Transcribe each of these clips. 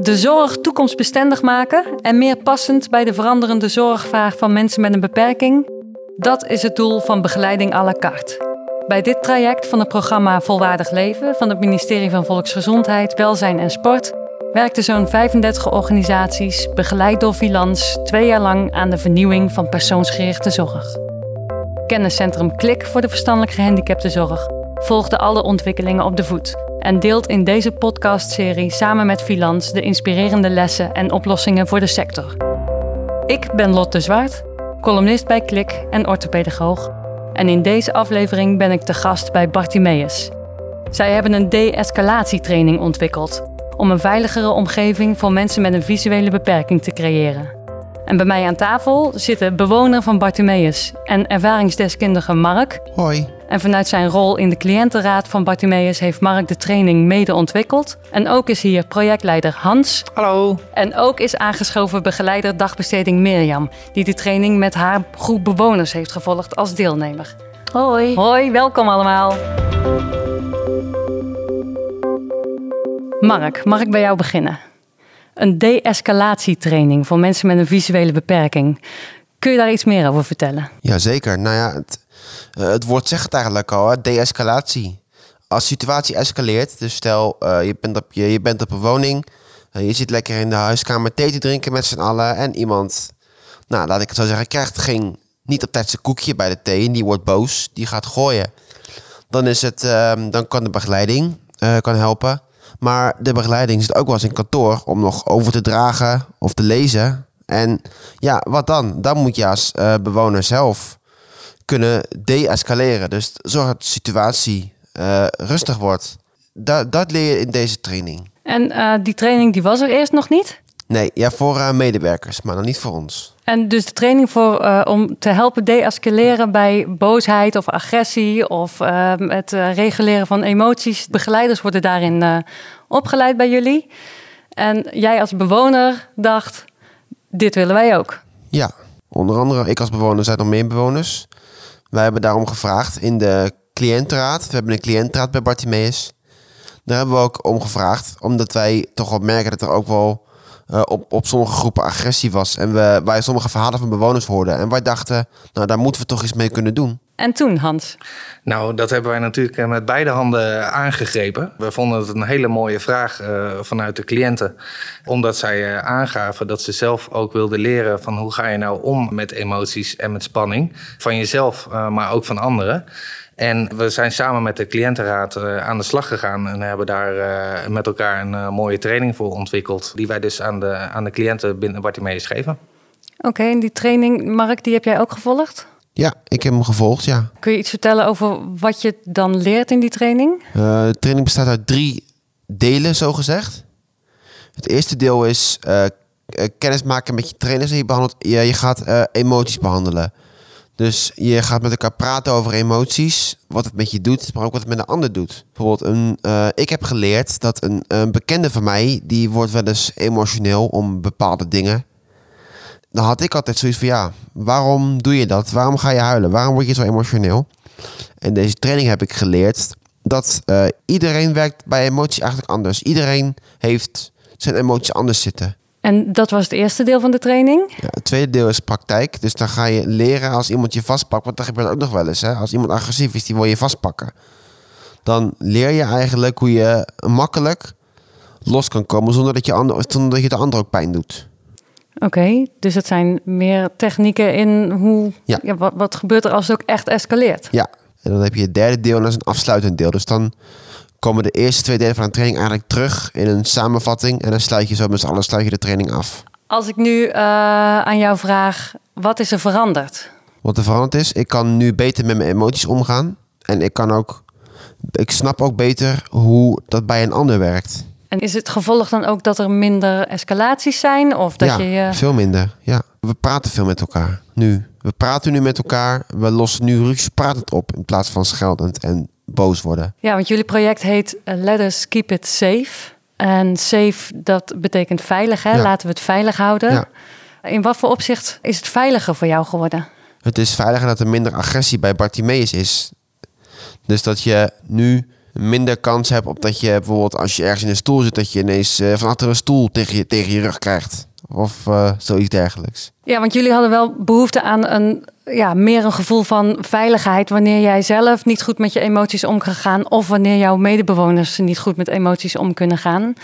De zorg toekomstbestendig maken en meer passend bij de veranderende zorgvraag van mensen met een beperking, dat is het doel van begeleiding à la carte. Bij dit traject van het programma Volwaardig Leven van het ministerie van Volksgezondheid, Welzijn en Sport werkten zo'n 35 organisaties, begeleid door Vilans, twee jaar lang aan de vernieuwing van persoonsgerichte zorg. Kenniscentrum Klik voor de verstandelijk gehandicaptenzorg volgde alle ontwikkelingen op de voet en deelt in deze podcastserie samen met Vilans de inspirerende lessen en oplossingen voor de sector. Ik ben Lotte Zwaard, columnist bij Klik en orthopedagoog. En in deze aflevering ben ik te gast bij Bartimeus. Zij hebben een de-escalatietraining ontwikkeld om een veiligere omgeving voor mensen met een visuele beperking te creëren. En bij mij aan tafel zitten bewoner van Bartimeus en ervaringsdeskundige Mark. Hoi. En vanuit zijn rol in de cliëntenraad van Bartimeus heeft Mark de training mede ontwikkeld. En ook is hier projectleider Hans. Hallo. En ook is aangeschoven begeleider dagbesteding Mirjam, die de training met haar groep bewoners heeft gevolgd als deelnemer. Hoi. Hoi, welkom allemaal. Mark, mag ik bij jou beginnen? Een de-escalatietraining voor mensen met een visuele beperking. Kun je daar iets meer over vertellen? Jazeker. Nou ja, het, het woord zegt het eigenlijk al, de-escalatie. Als de situatie escaleert, dus stel uh, je, bent op, je, je bent op een woning, uh, je zit lekker in de huiskamer thee te drinken met z'n allen en iemand, nou laat ik het zo zeggen, krijgt geen, niet op tijd zijn koekje bij de thee en die wordt boos, die gaat gooien. Dan, is het, ehm, dan kan de begeleiding kan helpen. Maar de begeleiding zit ook wel eens in kantoor om nog over te dragen of te lezen. En ja, wat dan? Dan moet je als bewoner zelf kunnen de-escaleren. Dus zorg dat de situatie uh, rustig wordt. Dat, dat leer je in deze training. En uh, die training die was er eerst nog niet? Nee, ja, voor medewerkers, maar dan niet voor ons. En dus de training voor, uh, om te helpen de-escaleren bij boosheid of agressie of uh, het reguleren van emoties. Begeleiders worden daarin opgeleid bij jullie. En jij als bewoner dacht, dit willen wij ook. Ja, onder andere ik als bewoner zijn nog meer bewoners. Wij hebben daarom gevraagd in de cliëntenraad. We hebben een cliëntenraad bij Bartimeus. Daar hebben we ook om gevraagd, omdat wij toch wel merken dat er ook wel uh, op, op sommige groepen agressie was. En we, wij sommige verhalen van bewoners hoorden. En wij dachten, nou daar moeten we toch iets mee kunnen doen. En toen, Hans? Nou, dat hebben wij natuurlijk met beide handen aangegrepen. We vonden het een hele mooie vraag uh, vanuit de cliënten. Omdat zij uh, aangaven dat ze zelf ook wilden leren van hoe ga je nou om met emoties en met spanning. Van jezelf, maar ook van anderen. En we zijn samen met de cliëntenraad aan de slag gegaan en hebben daar met elkaar een mooie training voor ontwikkeld. Die wij dus aan de, aan de cliënten binnen Bartimeus geven. Oké, okay, en die training, Mark, die heb jij ook gevolgd? Ja, ik heb hem gevolgd, ja. Kun je iets vertellen over wat je dan leert in die training? de training bestaat uit drie delen, zo gezegd. Het eerste deel is kennis maken met je trainers. En je, behandelt, je, je gaat emoties behandelen. Dus je gaat met elkaar praten over emoties, wat het met je doet, maar ook wat het met een ander doet. Bijvoorbeeld, een, uh, ik heb geleerd dat een, een, bekende van mij, die wordt wel eens emotioneel om bepaalde dingen. Dan had ik altijd zoiets van, ja, waarom doe je dat? Waarom ga je huilen? Waarom word je zo emotioneel? En deze training heb ik geleerd dat uh, iedereen werkt bij emoties eigenlijk anders. Iedereen heeft zijn emoties anders zitten. En dat was het eerste deel van de training? Ja, het tweede deel is praktijk. Dus dan ga je leren als iemand je vastpakt. Want dat gebeurt ook nog wel eens. Hè? Als iemand agressief is, die wil je vastpakken. Dan leer je eigenlijk hoe je makkelijk los kan komen zonder dat je, ander, zonder dat je de ander ook pijn doet. Oké, okay, dus het zijn meer technieken in hoe. Ja. ja wat, wat gebeurt er als het ook echt escaleert? Ja, en dan heb je het derde deel en dat is een afsluitend deel. Dus dan komen de eerste twee delen van de training eigenlijk terug in een samenvatting. En dan sluit je zo met z'n allen sluit je de training af. Als ik nu uh, aan jou vraag, wat is er veranderd? Wat er veranderd is, ik kan nu beter met mijn emoties omgaan. En ik kan ook, ik snap ook beter hoe dat bij een ander werkt. En is het gevolg dan ook dat er minder escalaties zijn? Of dat ja, je, veel minder. Ja, we praten veel met elkaar nu. We praten nu met elkaar. We lossen nu ruzies, praten het op in plaats van scheldend en boos worden. Ja, want jullie project heet uh, Let us keep it safe. En safe, dat betekent veilig, hè? Laten we het veilig houden. Ja. In wat voor opzicht is het veiliger voor jou geworden? Het is veiliger dat er minder agressie bij Bartimeus is. Dus dat je nu minder kans hebt op dat je bijvoorbeeld als je ergens in een stoel zit, dat je ineens uh, van achter een stoel tegen je, tegen je rug krijgt. Of uh, zoiets dergelijks. Ja, want jullie hadden wel behoefte aan een, ja, meer een gevoel van veiligheid wanneer jij zelf niet goed met je emoties om kan gaan. Of wanneer jouw medebewoners niet goed met emoties om kunnen gaan.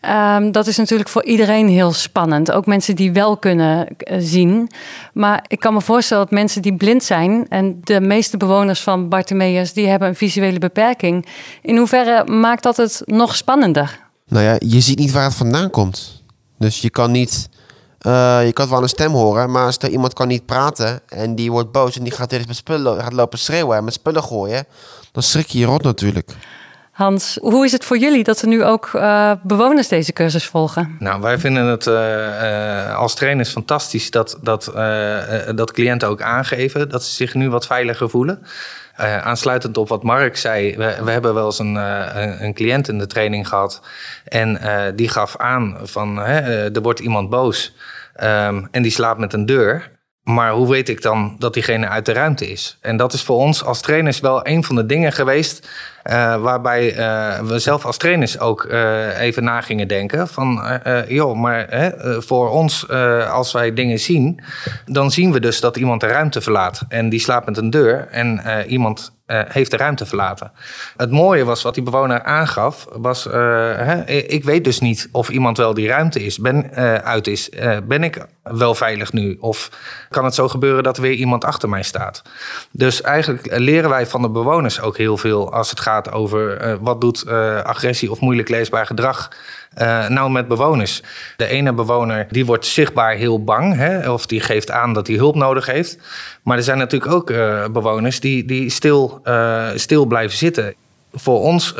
Um, dat is natuurlijk voor iedereen heel spannend. Ook mensen die wel kunnen uh, zien. Maar ik kan me voorstellen dat mensen die blind zijn... en de meeste bewoners van Bartimeus... die hebben een visuele beperking. In hoeverre maakt dat het nog spannender? Nou ja, je ziet niet waar het vandaan komt. Dus je kan niet... Uh, je kan wel een stem horen, maar als er iemand kan niet praten... en die wordt boos en die gaat, met spullen, gaat lopen schreeuwen en met spullen gooien... dan schrik je je rot natuurlijk. Hans, hoe is het voor jullie dat er nu ook uh, bewoners deze cursus volgen? Nou, wij vinden het uh, uh, als trainers fantastisch dat, dat, dat cliënten ook aangeven dat ze zich nu wat veiliger voelen. aansluitend op wat Mark zei, we, we hebben wel eens een, een, cliënt in de training gehad. En die gaf aan van er wordt iemand boos um, en die slaapt met een deur. Maar hoe weet ik dan dat diegene uit de ruimte is? En dat is voor ons als trainers wel een van de dingen geweest waarbij uh, we zelf als trainers ook uh, even na gingen denken van, joh, maar voor ons als wij dingen zien, dan zien we dus dat iemand de ruimte verlaat en die slaapt met een deur en iemand heeft de ruimte verlaten. Het mooie was wat die bewoner aangaf, was: hè, ik weet dus niet of iemand wel die ruimte is, ben, uit is. ben ik wel veilig nu? Of kan het zo gebeuren dat er weer iemand achter mij staat? Dus eigenlijk leren wij van de bewoners ook heel veel als het gaat over wat doet agressie of moeilijk leesbaar gedrag uh, nou, met bewoners. De ene bewoner die wordt zichtbaar heel bang, hè, of die geeft aan dat hij hulp nodig heeft. Maar er zijn natuurlijk ook bewoners die, die stil, stil blijven zitten. Voor ons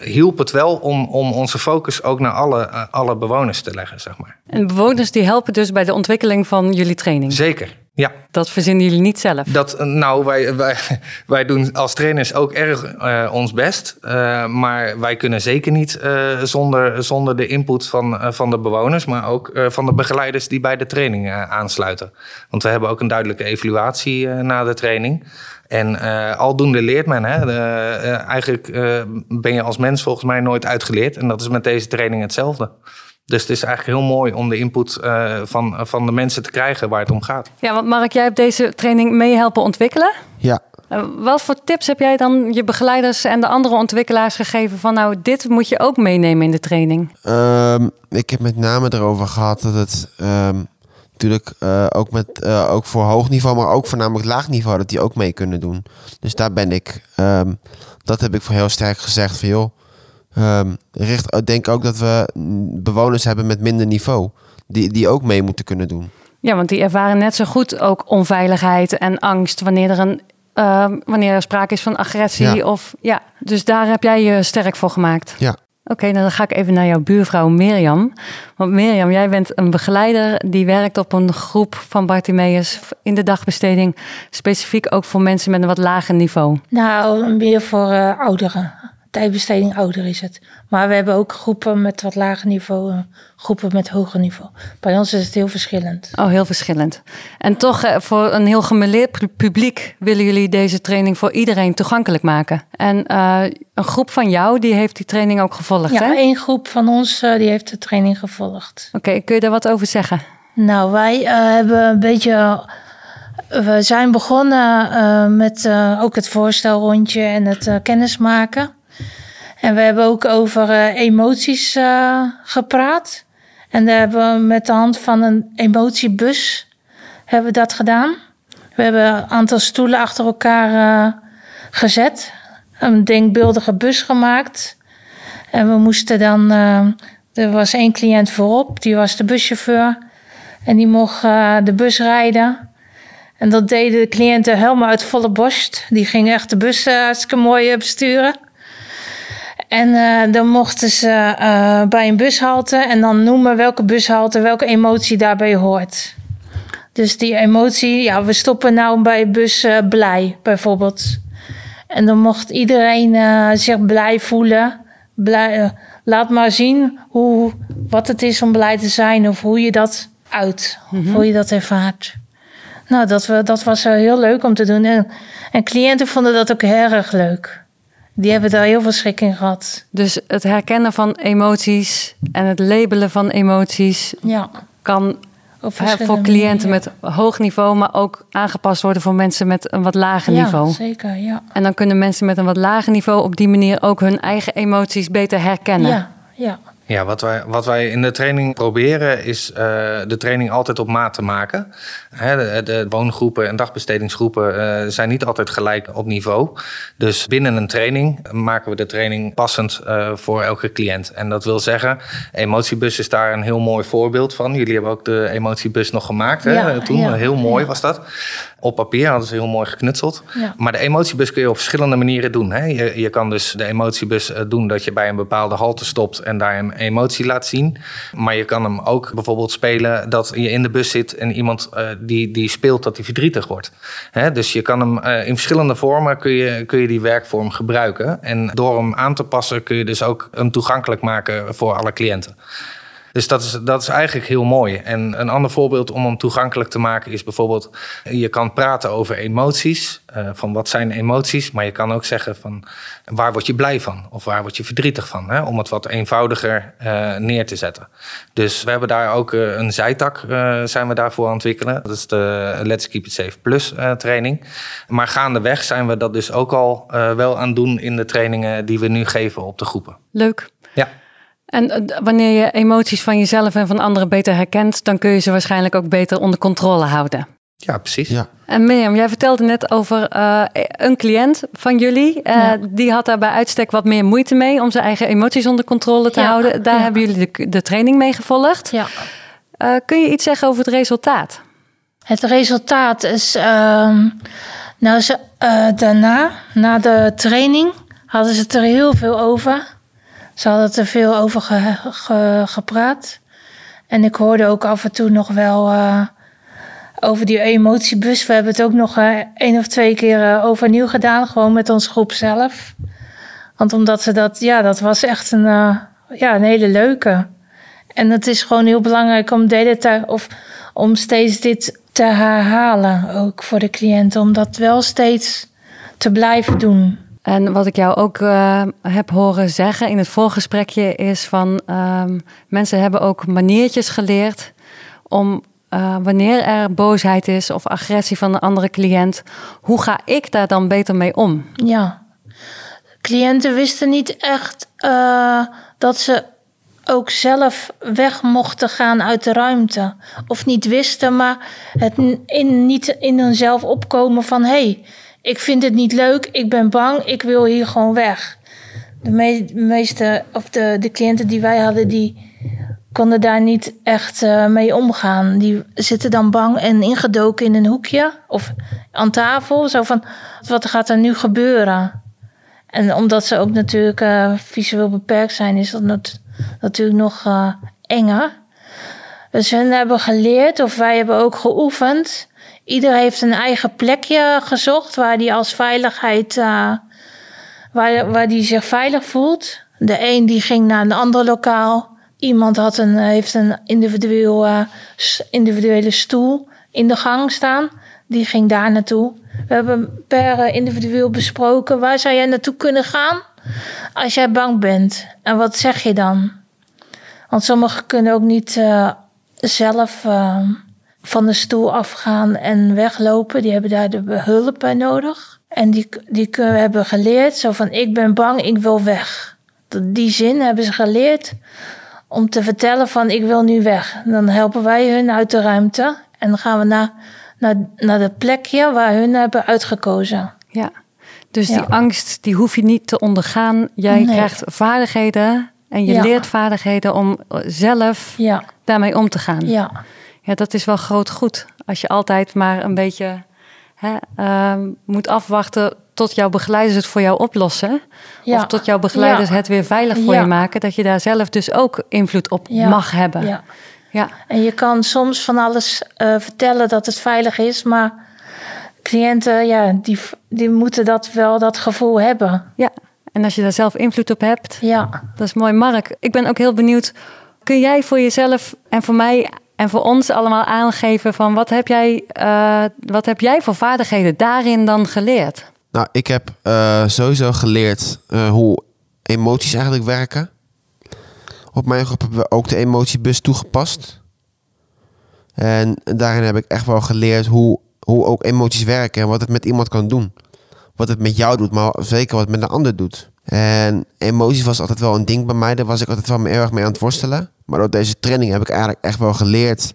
hielp het wel om, om onze focus ook naar alle, alle bewoners te leggen, zeg maar. En bewoners die helpen dus bij de ontwikkeling van jullie training? Zeker, ja. Dat verzinnen jullie niet zelf? Dat, nou, wij, wij, wij doen als trainers ook erg uh, ons best. Uh, maar wij kunnen zeker niet uh, zonder, zonder de input van, van de bewoners, maar ook van de begeleiders die bij de training aansluiten. Want we hebben ook een duidelijke evaluatie na de training. En aldoende leert men. Hè? eigenlijk ben je als mens volgens mij nooit uitgeleerd. En dat is met deze training hetzelfde. Dus het is eigenlijk heel mooi om de input uh, van, van de mensen te krijgen waar het om gaat. Ja, want Mark, jij hebt deze training mee helpen ontwikkelen. Ja. Uh, wat voor tips heb jij dan je begeleiders en de andere ontwikkelaars gegeven van nou, dit moet je ook meenemen in de training? Um, ik heb met name erover gehad dat het um, natuurlijk uh, ook, met, ook voor hoog niveau, maar ook voornamelijk laag niveau, dat die ook mee kunnen doen. Dus daar ben ik, um, dat heb ik voor heel sterk gezegd van joh, Um, richt, denk ook dat we bewoners hebben met minder niveau. Die, die ook mee moeten kunnen doen. Ja, want die ervaren net zo goed ook onveiligheid en angst wanneer er een uh, wanneer er sprake is van agressie. Ja. Of, ja. Dus daar heb jij je sterk voor gemaakt. Ja. Oké, okay, dan ga ik even naar jouw buurvrouw Mirjam. Want Mirjam, jij bent een begeleider die werkt op een groep van Bartimeus in de dagbesteding. Specifiek ook voor mensen met een wat lager niveau. Nou, meer voor uh, ouderen tijdbesteding ouder is het. Maar we hebben ook groepen met wat lager niveau en groepen met hoger niveau. Bij ons is het heel verschillend. Oh, heel verschillend. En toch eh, voor een heel gemeleerd publiek willen jullie deze training voor iedereen toegankelijk maken. En uh, een groep van jou, die heeft die training ook gevolgd, ja, hè? één groep van ons uh, die heeft de training gevolgd. Oké, okay, kun je daar wat over zeggen? Nou, wij hebben een beetje we zijn begonnen met ook het voorstelrondje en het kennismaken. En we hebben ook over uh, emoties uh, gepraat. En daar hebben we met de hand van een emotiebus hebben we dat gedaan. We hebben een aantal stoelen achter elkaar uh, gezet. Een denkbeeldige bus gemaakt. En we moesten dan... er was één cliënt voorop, die was de buschauffeur. En die mocht de bus rijden. En dat deden de cliënten helemaal uit volle borst. Die gingen echt de bus hartstikke mooi besturen. En uh, dan mochten ze uh, bij een bushalte en dan noemen welke bushalte, welke emotie daarbij hoort. Dus die emotie, ja, we stoppen nou bij bus uh, blij bijvoorbeeld. En dan mocht iedereen zich blij voelen. Blij, laat maar zien hoe, wat het is om blij te zijn of hoe je dat uit, mm -hmm. hoe je dat ervaart. Nou, dat, we, dat was heel leuk om te doen. En, en cliënten vonden dat ook heel erg leuk. Die hebben daar heel veel schrik in gehad. Dus het herkennen van emoties en het labelen van emoties Ja. kan hè, voor cliënten manieren. met hoog niveau, maar ook aangepast worden voor mensen met een wat lager ja, niveau. zeker. Ja. En dan kunnen mensen met een wat lager niveau op die manier ook hun eigen emoties beter herkennen. Ja, ja. Ja, wat wij, wat wij in de training proberen is eh, de training altijd op maat te maken. Hè, de, de woongroepen en dagbestedingsgroepen eh, zijn niet altijd gelijk op niveau. Dus binnen een training maken we de training passend eh, voor elke cliënt. En dat wil zeggen, Emotiebus is daar een heel mooi voorbeeld van. Jullie hebben ook de Emotiebus nog gemaakt hè, Ja, toen. ja, heel mooi ja. was dat. Op papier hadden ze heel mooi geknutseld. Ja. Maar de emotiebus kun je op verschillende manieren doen. Hè? Je, je kan dus de emotiebus eh, doen dat je bij een bepaalde halte stopt en daar een emotie laat zien. Maar je kan hem ook bijvoorbeeld spelen dat je in de bus zit en iemand eh, die, die speelt dat hij verdrietig wordt. Hè? Dus je kan hem eh, in verschillende vormen kun je, kun je die werkvorm gebruiken. En door hem aan te passen kun je dus ook hem toegankelijk maken voor alle cliënten. Dus dat is, dat is eigenlijk heel mooi. En een ander voorbeeld om hem toegankelijk te maken is bijvoorbeeld... je kan praten over emoties, eh, van wat zijn emoties... maar je kan ook zeggen van waar word je blij van of waar word je verdrietig van... Hè, om het wat eenvoudiger eh, neer te zetten. Dus we hebben daar ook eh, een zijtak zijn we daarvoor aan het ontwikkelen. Dat is de Let's Keep It Safe Plus training. Maar gaandeweg zijn we dat dus ook al wel aan het doen... in de trainingen die we nu geven op de groepen. Leuk. Ja. En eh, wanneer je emoties van jezelf en van anderen beter herkent, dan kun je ze waarschijnlijk ook beter onder controle houden. Ja, precies. Ja. En Mirjam, jij vertelde net over eh, een cliënt van jullie. Eh, Ja. Die had daar bij uitstek wat meer moeite mee om zijn eigen emoties onder controle te Ja, houden. Daar ja. hebben jullie de, de training mee gevolgd. ja. Eh, kun je iets zeggen over het resultaat? Het resultaat is, ehm, nou ze, eh, daarna, na de training, hadden ze het er heel veel over. Ze hadden er veel over ge- ge- gepraat. En ik hoorde ook af en toe nog wel eh, over die emotiebus. We hebben het ook nog eh, één of twee keer eh, overnieuw gedaan, gewoon met onze groep zelf. Want omdat ze dat, ja, dat was echt een, ja, een hele leuke. En het is gewoon heel belangrijk om, tijd, of om steeds dit te herhalen, ook voor de cliënten. Om dat wel steeds te blijven doen. En wat ik jou ook eh, heb horen zeggen in het voorgesprekje is van ehm, mensen hebben ook maniertjes geleerd om eh, wanneer er boosheid is of agressie van een andere cliënt, hoe ga ik daar dan beter mee om? Ja. Cliënten wisten niet echt eh, dat ze ook zelf weg mochten gaan uit de ruimte. Of niet wisten, maar het in, niet in hunzelf opkomen van... hé, hey, ik vind het niet leuk, ik ben bang, ik wil hier gewoon weg. De me- meeste, of de, de cliënten die wij hadden, die konden daar niet echt eh, mee omgaan. Die zitten dan bang en ingedoken in een hoekje of aan tafel. Zo van, wat gaat er nu gebeuren? En omdat ze ook natuurlijk eh, visueel beperkt zijn, is dat nat- natuurlijk nog eh, enger. Dus hun hebben geleerd, of wij hebben ook geoefend. Ieder heeft een eigen plekje gezocht waar die als veiligheid, eh, waar, waar die zich veilig voelt. De een die ging naar een ander lokaal. Iemand had een, heeft een individueel, eh, individuele stoel in de gang staan. Die ging daar naartoe. We hebben per individueel besproken waar zou jij naartoe kunnen gaan als jij bang bent. En wat zeg je dan? Want sommigen kunnen ook niet eh, zelf eh, van de stoel afgaan en weglopen. Die hebben daar de hulp bij nodig. En die, die kunnen, hebben geleerd, zo van ik ben bang, ik wil weg. Dat- Die zin hebben ze geleerd om te vertellen van ik wil nu weg. Dan helpen wij hun uit de ruimte en dan gaan we naar, naar, naar het plekje waar hun hebben uitgekozen. Ja. Dus Ja. die angst, die hoef je niet te ondergaan. Jij Nee. krijgt vaardigheden en je Ja. leert vaardigheden om zelf Ja, daarmee om te gaan. ja, Ja, dat is wel groot goed. Als je altijd maar een beetje hè, ehm, moet afwachten tot jouw begeleiders het voor jou oplossen. ja. Of tot jouw begeleiders het weer veilig voor je maken. Dat je daar zelf dus ook invloed op mag hebben. Ja. Ja. En je kan soms van alles eh, vertellen dat het veilig is, maar cliënten, ja, die, die moeten dat wel, dat gevoel hebben. ja. En als je daar zelf invloed op hebt, Ja, dat is mooi. Mark, ik ben ook heel benieuwd. Kun jij voor jezelf en voor mij en voor ons allemaal aangeven van wat heb jij, eh, wat heb jij voor vaardigheden daarin dan geleerd? Nou, ik heb eh, sowieso geleerd eh, hoe emoties eigenlijk werken. Op mijn groep hebben we ook de emotiebus toegepast. En daarin heb ik echt wel geleerd hoe, hoe ook emoties werken en wat het met iemand kan doen. Wat het met jou doet, maar zeker wat het met een ander doet. En emoties was altijd wel een ding bij mij. Daar was ik altijd wel erg mee aan het worstelen. Maar door deze training heb ik eigenlijk echt wel geleerd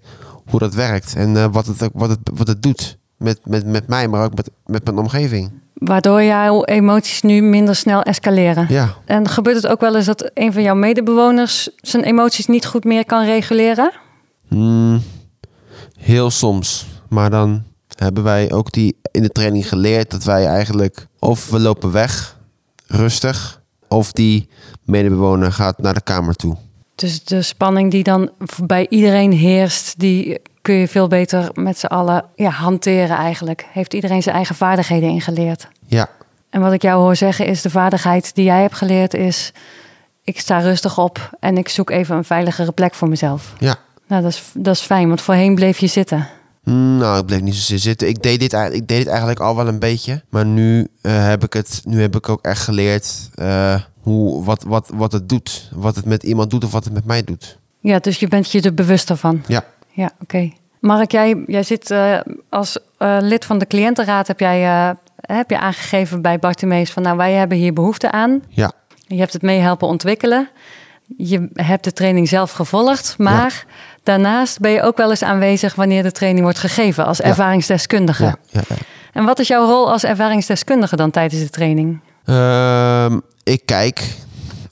hoe dat werkt. En eh, wat, het, wat, het, wat het doet met, met, met mij, maar ook met, met mijn omgeving. Waardoor jouw emoties nu minder snel escaleren. Ja, En gebeurt het ook wel eens dat een van jouw medebewoners zijn emoties niet goed meer kan reguleren? Hmm, heel soms. Maar dan hebben wij ook die in de training geleerd dat wij eigenlijk of we lopen weg, rustig, of die medebewoner gaat naar de kamer toe. Dus de spanning die dan bij iedereen heerst, die kun je veel beter met z'n allen ja, hanteren eigenlijk. Heeft iedereen zijn eigen vaardigheden ingeleerd. Ja, En wat ik jou hoor zeggen is de vaardigheid die jij hebt geleerd is... ik sta rustig op en ik zoek even een veiligere plek voor mezelf. ja. Nou, dat is, dat is fijn, want voorheen bleef je zitten. Nou, ik bleef niet zozeer zitten. Ik deed dit, eigenlijk- ik deed dit eigenlijk al wel een beetje. Maar nu, eh, heb, ik het, nu heb ik ook echt geleerd eh, hoe, wat, wat, wat het doet. Wat het met iemand doet of wat het met mij doet. Ja, dus je bent je er bewuster van. Ja, Ja, oké. Mark, jij, jij zit eh, als lid van de cliëntenraad, heb jij heb je aangegeven bij Bartimeus van nou, wij hebben hier behoefte aan. ja, Je hebt het mee helpen ontwikkelen. Je hebt de training zelf gevolgd, maar daarnaast ben je ook wel eens aanwezig wanneer de training wordt gegeven als ervaringsdeskundige. ja, ja. ja. En wat is jouw rol als ervaringsdeskundige dan tijdens de training? Ehm, ik kijk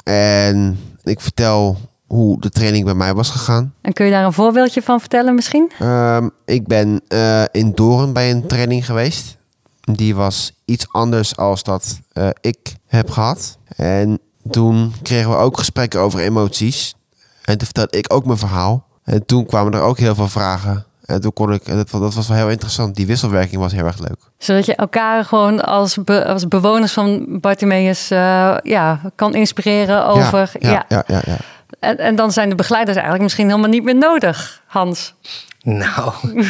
en ik vertel hoe de training bij mij was gegaan. En kun je daar een voorbeeldje van vertellen misschien? Ehm, ik ben eh, in Doorn bij een training geweest. Die was iets anders als dat eh, ik heb gehad. En toen kregen we ook gesprekken over emoties. En toen vertelde ik ook mijn verhaal. En toen kwamen er ook heel veel vragen. En toen kon ik, en dat, dat was wel heel interessant. Die wisselwerking was heel erg leuk. Zodat je elkaar gewoon als, be- als bewoners van Bartimeus eh, ja, kan inspireren over... Ja, ja, ja, ja, ja. En, en dan zijn de begeleiders eigenlijk misschien helemaal niet meer nodig, Hans. Nou,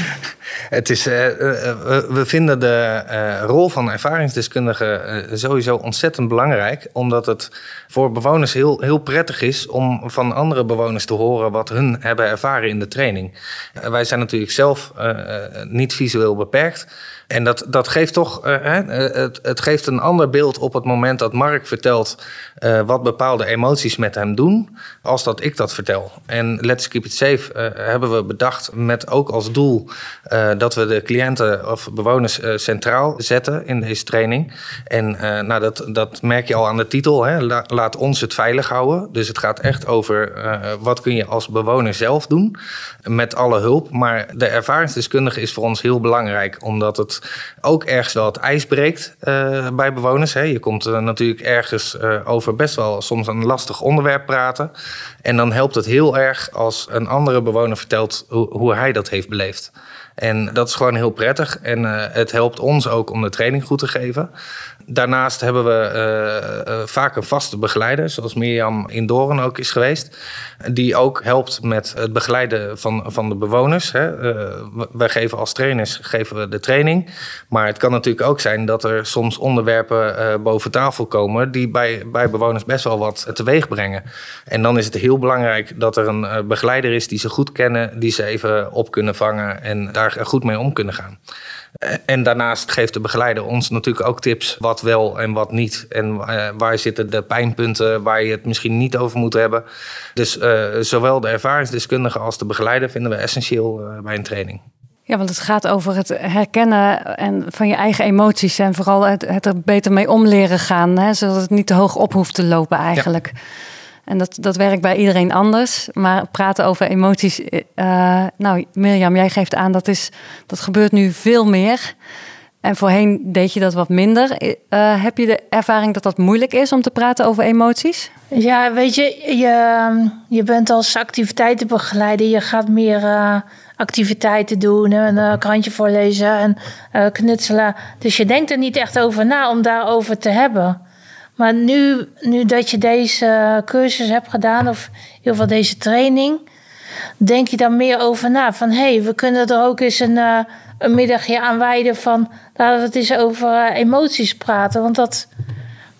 het is, eh, eh, we, we vinden de eh, rol van ervaringsdeskundige eh, sowieso ontzettend belangrijk. Omdat het voor bewoners heel, heel prettig is om van andere bewoners te horen wat hun hebben ervaren in de training. Eh, wij zijn natuurlijk zelf eh, eh, niet visueel beperkt. En dat, dat geeft toch, eh, eh, het, het geeft een ander beeld op het moment dat Mark vertelt eh, wat bepaalde emoties met hem doen, als dat ik dat vertel. En Let's Keep It Safe hebben we bedacht met ook als doel dat we de cliënten of bewoners centraal zetten in deze training. En nou, dat, dat merk je al aan de titel, hè, La- laat ons het veilig houden. Dus het gaat echt over wat kun je als bewoner zelf doen met alle hulp. Maar de ervaringsdeskundige is voor ons heel belangrijk, omdat het ook ergens wel het ijs breekt eh, bij bewoners. Hè. Je komt eh, natuurlijk ergens eh, over best wel soms een lastig onderwerp praten. En dan helpt het heel erg als een andere bewoner vertelt hoe, hoe hij dat heeft beleefd. En dat is gewoon heel prettig. En eh, het helpt ons ook om de training goed te geven. Daarnaast hebben we eh, eh, vaak een vaste begeleider, zoals Mirjam in Doorn ook is geweest. Die ook helpt met het begeleiden van, van de bewoners. Hè. Wij geven als trainers geven we de training. Maar het kan natuurlijk ook zijn dat er soms onderwerpen boven tafel komen die bij, bij bewoners best wel wat teweeg brengen. En dan is het heel belangrijk dat er een begeleider is die ze goed kennen, die ze even op kunnen vangen en daar goed mee om kunnen gaan. Eh, En daarnaast geeft de begeleider ons natuurlijk ook tips wat wel en wat niet. En eh, waar zitten de pijnpunten waar je het misschien niet over moet hebben. Dus eh, zowel de ervaringsdeskundige als de begeleider vinden we essentieel bij een training. Ja, want het gaat over het herkennen en van je eigen emoties en vooral het, het er beter mee om leren gaan, hè, zodat het niet te hoog op hoeft te lopen eigenlijk. En dat, dat werkt bij iedereen anders. Maar praten over emoties. eh, nou, Mirjam, jij geeft aan dat is dat gebeurt nu veel meer. En voorheen deed je dat wat minder. Eh, heb je de ervaring dat dat moeilijk is om te praten over emoties? Ja, weet je, je, je bent als activiteitenbegeleider. Je gaat meer eh, activiteiten doen, een eh, krantje voorlezen en eh, knutselen. Dus je denkt er niet echt over na om daarover te hebben. Maar nu, nu dat je deze cursus hebt gedaan, of in ieder geval deze training, denk je dan meer over na. Van hé, hey, we kunnen er ook eens een, uh, een middagje aan wijden van laten we het eens over uh, emoties praten. Want dat,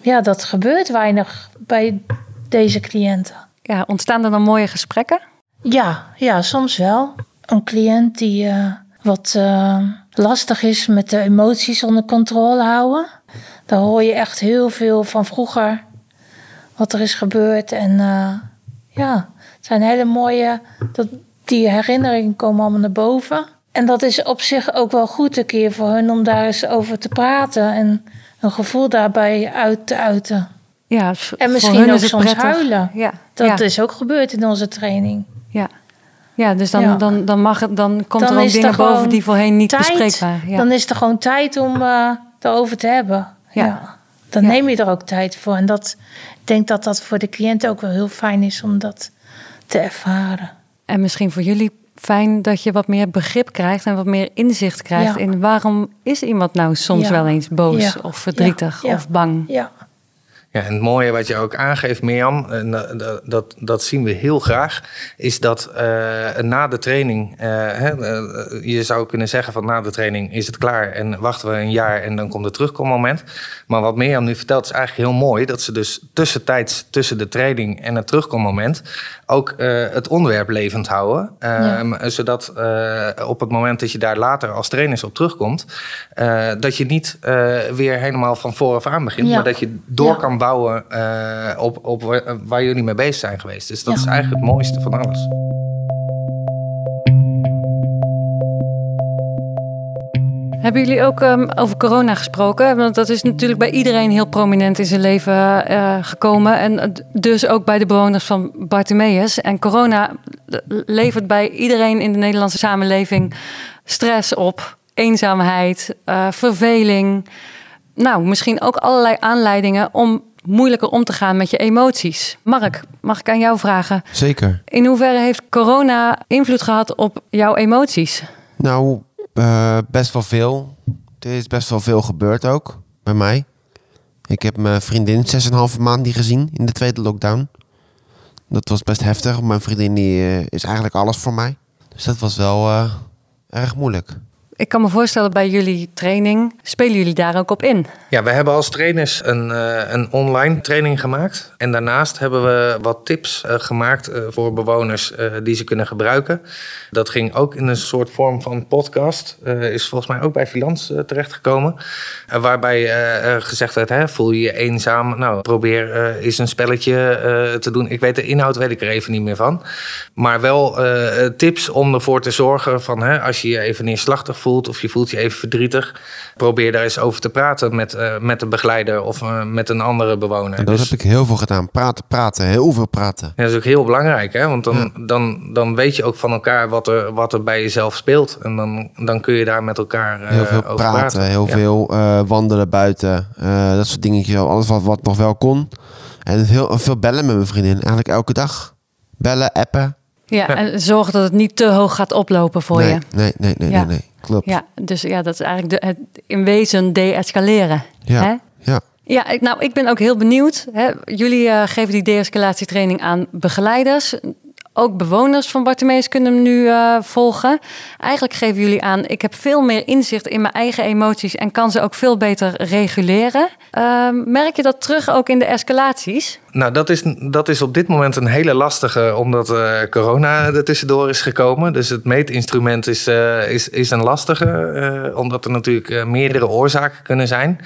ja, dat gebeurt weinig bij deze cliënten. Ja, ontstaan er dan mooie gesprekken? Ja, ja soms wel. Een cliënt die uh, wat lastig is met de emoties onder controle houden. Daar hoor je echt heel veel van vroeger. Wat er is gebeurd. En ja, het zijn hele mooie. Dat, die herinneringen komen allemaal naar boven. En dat is op zich ook wel goed een keer voor hun om daar eens over te praten. En een gevoel daarbij uit te uiten. Ja, en misschien ook soms huilen. Ja, dat is ook gebeurd in onze training. Ja, ja dus dan, ja. dan, dan, mag het, dan komt dan er ook dingen boven die voorheen niet tijd, bespreekbaar ja. Dan is er gewoon tijd om uh, erover te hebben. Ja. Dan neem je er ook tijd voor. En dat, ik denk dat dat voor de cliënt ook wel heel fijn is om dat te ervaren. En misschien voor jullie fijn dat je wat meer begrip krijgt en wat meer inzicht krijgt in waarom is iemand nou soms wel eens boos of verdrietig of bang. Ja. Ja, en het mooie wat je ook aangeeft, Mirjam, en dat, dat, dat zien we heel graag, is dat uh, na de training, uh, hè, uh, je zou kunnen zeggen van na de training is het klaar en wachten we een jaar en dan komt het terugkommoment. Maar wat Mirjam nu vertelt is eigenlijk heel mooi, dat ze dus tussentijds tussen de training en het terugkommoment ook het onderwerp levend houden. Ja. Zodat op het moment dat je daar later als trainers op terugkomt, dat je niet weer helemaal van vooraf aan begint, ja. maar dat je door ja. kan bouwen uh, op, op waar jullie mee bezig zijn geweest. Dus dat ja. is eigenlijk het mooiste van alles. Hebben jullie ook um, over corona gesproken? Want dat is natuurlijk bij iedereen heel prominent in zijn leven uh, gekomen. En dus ook bij de bewoners van Bartimeus. En corona levert bij iedereen in de Nederlandse samenleving stress op, eenzaamheid, uh, verveling. Nou, misschien ook allerlei aanleidingen om moeilijker om te gaan met je emoties. Mark, mag ik aan jou vragen? Zeker. In hoeverre heeft corona invloed gehad op jouw emoties? Nou, uh, best wel veel. Er is best wel veel gebeurd ook bij mij. Ik heb mijn vriendin 6,5 maand niet gezien in de tweede lockdown. Dat was best heftig. Mijn vriendin die, uh, is eigenlijk alles voor mij. Dus dat was wel uh, erg moeilijk. Ik kan me voorstellen bij jullie training, spelen jullie daar ook op in? Ja, we hebben als trainers een, uh, een online training gemaakt. En daarnaast hebben we wat tips uh, gemaakt uh, voor bewoners die ze kunnen gebruiken. Dat ging ook in een soort vorm van podcast. is volgens mij ook bij Filans terechtgekomen. waarbij gezegd werd, hè, voel je je eenzaam? Nou, probeer eens een spelletje te doen. Ik weet de inhoud weet ik er even niet meer van. Maar wel tips om ervoor te zorgen van, hè, als je je even neerslachtig voelt of je voelt je even verdrietig, probeer daar eens over te praten met, uh, met de begeleider of uh, met een andere bewoner. En dat dus, heb ik heel veel gedaan. Praten, praten, heel veel praten. Ja, dat is ook heel belangrijk, hè? want dan, ja. dan, dan weet je ook van elkaar wat er, wat er bij jezelf speelt. En dan, dan kun je daar met elkaar uh, heel veel over praten. praten. Heel ja. veel wandelen buiten, dat soort dingetjes. Alles wat, wat nog wel kon. En heel, veel bellen met mijn vriendin, eigenlijk elke dag. Bellen, appen. Ja, ja, en zorg dat het niet te hoog gaat oplopen voor nee, je. Nee, nee, nee, ja. nee, nee. Klopt. Ja, dus ja, dat is eigenlijk de, het in wezen de-escaleren. Ja, hè? ja. Ja, ik, nou, ik ben ook heel benieuwd. Hè? Jullie uh, geven die de-escalatietraining aan begeleiders. Ook bewoners van Bartimeus kunnen hem nu uh, volgen. Eigenlijk geven jullie aan, ik heb veel meer inzicht in mijn eigen emoties en kan ze ook veel beter reguleren. Uh, merk je dat terug ook in de escalaties? Nou, dat is, dat is op dit moment een hele lastige, omdat uh, corona er tussendoor is gekomen. Dus het meetinstrument is, uh, is, is een lastige, omdat er natuurlijk meerdere oorzaken kunnen zijn.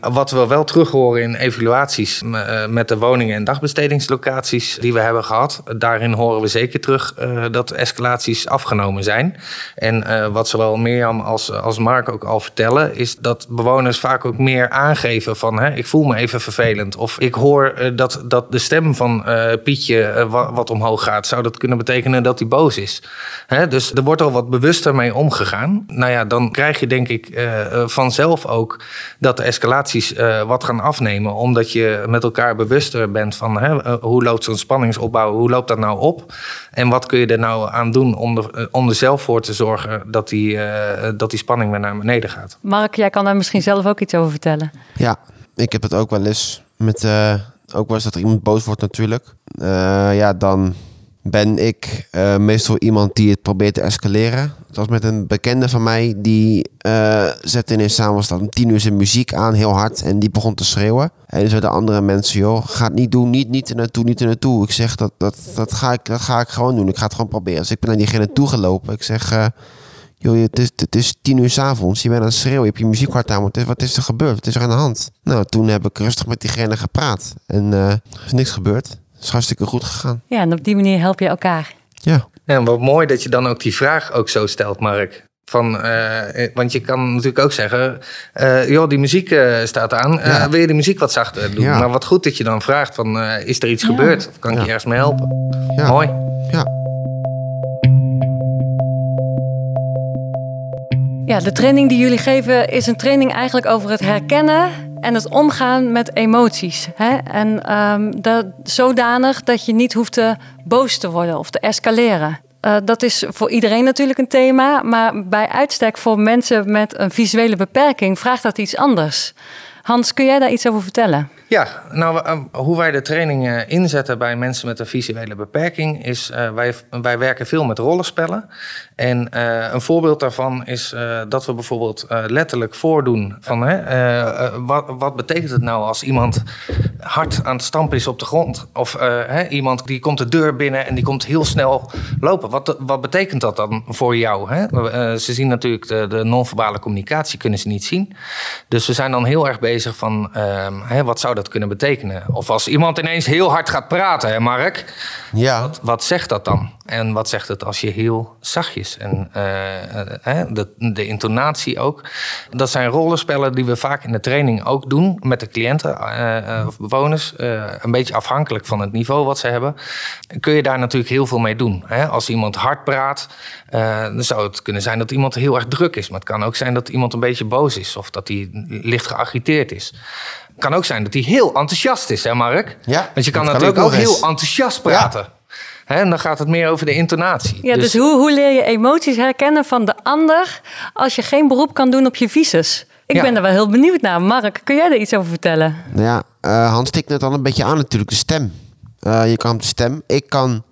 Wat we wel terug horen in evaluaties met de woningen en dagbestedingslocaties die we hebben gehad, daarin horen we zeker terug uh, dat escalaties afgenomen zijn. En uh, wat zowel Mirjam als, als Mark ook al vertellen, is dat bewoners vaak ook meer aangeven van hè, ik voel me even vervelend. Of ik hoor dat, dat de stem van Pietje wat, omhoog gaat. Zou dat kunnen betekenen dat hij boos is? Hè, dus er wordt al wat bewuster mee omgegaan. Nou ja, dan krijg je denk ik vanzelf ook dat de escalaties wat gaan afnemen. Omdat je met elkaar bewuster bent van hè, hoe loopt zo'n spanningsopbouw, hoe loopt dat nou op? En wat kun je er nou aan doen om er, om er zelf voor te zorgen dat die, uh, dat die spanning weer naar beneden gaat? Mark, jij kan daar misschien zelf ook iets over vertellen. Ja, ik heb het ook wel eens met. Uh, ook wel eens dat er iemand boos wordt, natuurlijk. Uh, ja, dan ben ik eh, meestal iemand die het probeert te escaleren. Zoals met een bekende van mij, die uh, zette ineens s'avonds om tien uur zijn muziek aan, heel hard. En die begon te schreeuwen. En dus de andere mensen, joh, ga het niet doen, niet, niet naartoe, niet naartoe. Ik zeg, dat, dat, dat, ga ik, dat ga ik gewoon doen. Ik ga het gewoon proberen. Dus ik ben naar diegene toegelopen. Ik zeg, uh, joh, het is, het is tien uur s'avonds. Je bent aan het schreeuwen, je hebt je muziek hard aan. Wat is, wat is er gebeurd? Wat is er aan de hand? Nou, toen heb ik rustig met diegene gepraat. En er is niks gebeurd. Het is hartstikke goed gegaan. Ja, en op die manier help je elkaar. Ja. En wat mooi dat je dan ook die vraag ook zo stelt, Mark. Van, uh, want je kan natuurlijk ook zeggen, uh, joh, die muziek uh, staat aan. Ja. wil je die muziek wat zachter doen? Ja. Maar wat goed dat je dan vraagt van, is er iets ja. gebeurd? Of kan ik je ergens mee helpen? Mooi. Ja. Ja, de training die jullie geven is een training eigenlijk over het herkennen en het omgaan met emoties. Hè? En um, dat, zodanig dat je niet hoeft te boos te worden of te escaleren. Uh, dat is voor iedereen natuurlijk een thema, maar bij uitstek voor mensen met een visuele beperking vraagt dat iets anders. Hans, kun jij daar iets over vertellen? Ja, nou, hoe wij de training inzetten bij mensen met een visuele beperking is, uh, wij, wij werken veel met rollenspellen. En een voorbeeld daarvan is dat we bijvoorbeeld letterlijk voordoen van wat, wat betekent het nou als iemand hard aan het stampen is op de grond? Of iemand die komt de deur binnen en die komt heel snel lopen. Wat, wat betekent dat dan voor jou? Hè? ze zien natuurlijk de, de non-verbale communicatie, kunnen ze niet zien. Dus we zijn dan heel erg bezig van ehm, wat zou kunnen betekenen? Of als iemand ineens heel hard gaat praten, hè Mark? Ja. Wat, wat zegt dat dan? En wat zegt het als je heel zachtjes en uh, de, de, intonatie ook. Dat zijn rollenspellen die we vaak in de training ook doen met de cliënten uh, of bewoners. een beetje afhankelijk van het niveau wat ze hebben. Kun je daar natuurlijk heel veel mee doen. Hè? Als iemand hard praat, dan zou het kunnen zijn dat iemand heel erg druk is. Maar het kan ook zijn dat iemand een beetje boos is of dat hij licht geagiteerd is kan ook zijn dat hij heel enthousiast is, hè Mark? Ja, Want je kan natuurlijk ook, ook heel enthousiast praten. Ja. Hè, en dan gaat het meer over de intonatie. Ja, dus, dus hoe, hoe leer je emoties herkennen van de ander als je geen beroep kan doen op je visus? Ik ja. ben er wel heel benieuwd naar. Mark, kun jij daar iets over vertellen? Ja, uh, Hans stikt het al een beetje aan natuurlijk, de stem. Uh, je kan de stem. Ik kan,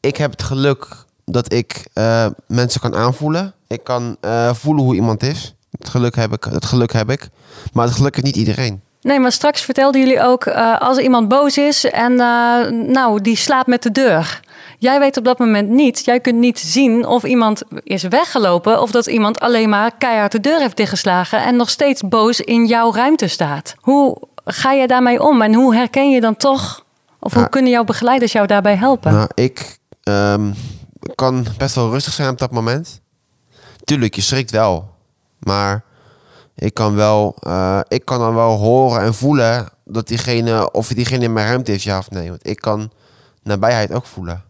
ik heb het geluk dat ik uh, mensen kan aanvoelen. Ik kan voelen hoe iemand is. Het geluk heb ik. Het geluk heb ik. Maar het geluk heeft niet iedereen. Nee, maar straks vertelden jullie ook, uh, als iemand boos is en uh, nou, die slaapt met de deur. Jij weet op dat moment niet, jij kunt niet zien of iemand is weggelopen of dat iemand alleen maar keihard de deur heeft dichtgeslagen en nog steeds boos in jouw ruimte staat. Hoe ga je daarmee om en hoe herken je dan toch, of hoe kunnen jouw begeleiders jou daarbij helpen? Nou, ik um, kan best wel rustig zijn op dat moment. Tuurlijk, je schrikt wel, maar ik kan, wel, uh, ik kan dan wel horen en voelen dat diegene, of diegene in mijn ruimte is, ja of nee. Want ik kan nabijheid ook voelen.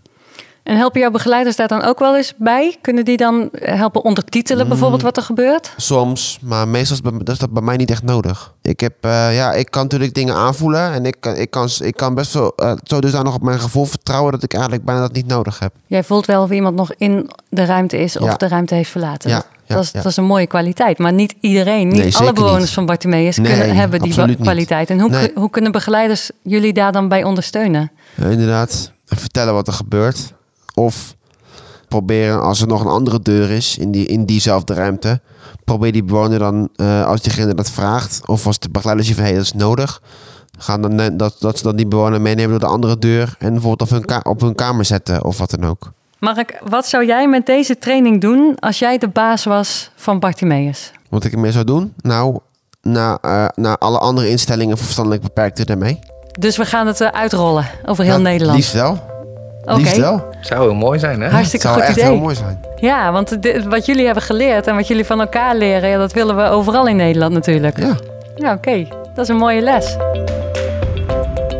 En helpen jouw begeleiders daar dan ook wel eens bij? Kunnen die dan helpen ondertitelen mm, bijvoorbeeld wat er gebeurt? Soms, maar meestal is dat bij mij niet echt nodig. Ik, heb, uh, ja, ik kan natuurlijk dingen aanvoelen en ik, ik, kan, ik kan best wel uh, zo dus daar nog op mijn gevoel vertrouwen dat ik eigenlijk bijna dat niet nodig heb. Jij voelt wel of iemand nog in de ruimte is of ja. de ruimte heeft verlaten. Ja, ja, dat, is, ja. dat is een mooie kwaliteit. Maar niet iedereen, niet nee, alle bewoners niet. van Bartimeus nee, kunnen, hebben die kwaliteit. En hoe, nee. hoe kunnen begeleiders jullie daar dan bij ondersteunen? Ja, inderdaad, vertellen wat er gebeurt. Of proberen, als er nog een andere deur is in, die, in diezelfde ruimte, probeer die bewoner dan, uh, als diegene dat vraagt, of als de begeleider ziet van hé, hey, dat is nodig, gaan dan, dat, dat ze dan die bewoner meenemen door de andere deur en bijvoorbeeld op hun, op hun kamer zetten of wat dan ook. Mark, wat zou jij met deze training doen als jij de baas was van Bartimeus? Wat ik ermee zou doen? Nou, naar, uh, naar alle andere instellingen voor verstandelijk beperkten daarmee. Dus we gaan het uh, uitrollen over heel Nederland? Liefst wel. Oké. Liefst wel. Zou heel mooi zijn, hè? Hartstikke zou goed echt idee. heel mooi zijn. Ja, want dit, wat jullie hebben geleerd en wat jullie van elkaar leren, ja, dat willen we overal in Nederland natuurlijk. Ja. Ja, oké. Dat is een mooie les.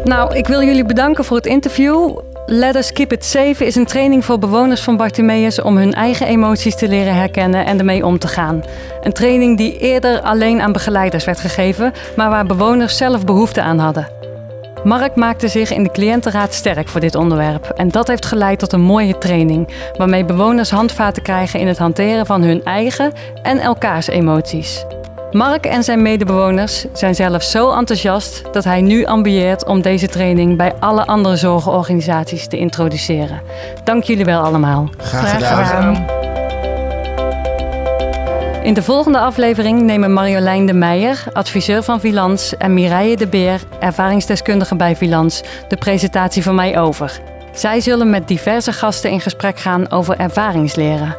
Nou, ik wil jullie bedanken voor het interview. Let Us Keep It Safe is een training voor bewoners van Bartimeus om hun eigen emoties te leren herkennen en ermee om te gaan. Een training die eerder alleen aan begeleiders werd gegeven, maar waar bewoners zelf behoefte aan hadden. Mark maakte zich in de cliëntenraad sterk voor dit onderwerp en dat heeft geleid tot een mooie training waarmee bewoners handvaten krijgen in het hanteren van hun eigen en elkaars emoties. Mark en zijn medebewoners zijn zelf zo enthousiast dat hij nu ambieert om deze training bij alle andere zorgorganisaties te introduceren. Dank jullie wel allemaal. Graag Graag gedaan. gedaan. In de volgende aflevering nemen Marjolein de Meijer, adviseur van Vilans, en Mireille de Beer, ervaringsdeskundige bij Vilans, de presentatie van mij over. Zij zullen met diverse gasten in gesprek gaan over ervaringsleren.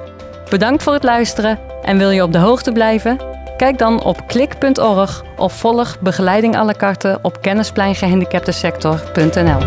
Bedankt voor het luisteren en wil je op de hoogte blijven? Kijk dan op klik.org of volg begeleiding à la carte op kennispleingehandicaptensector.nl.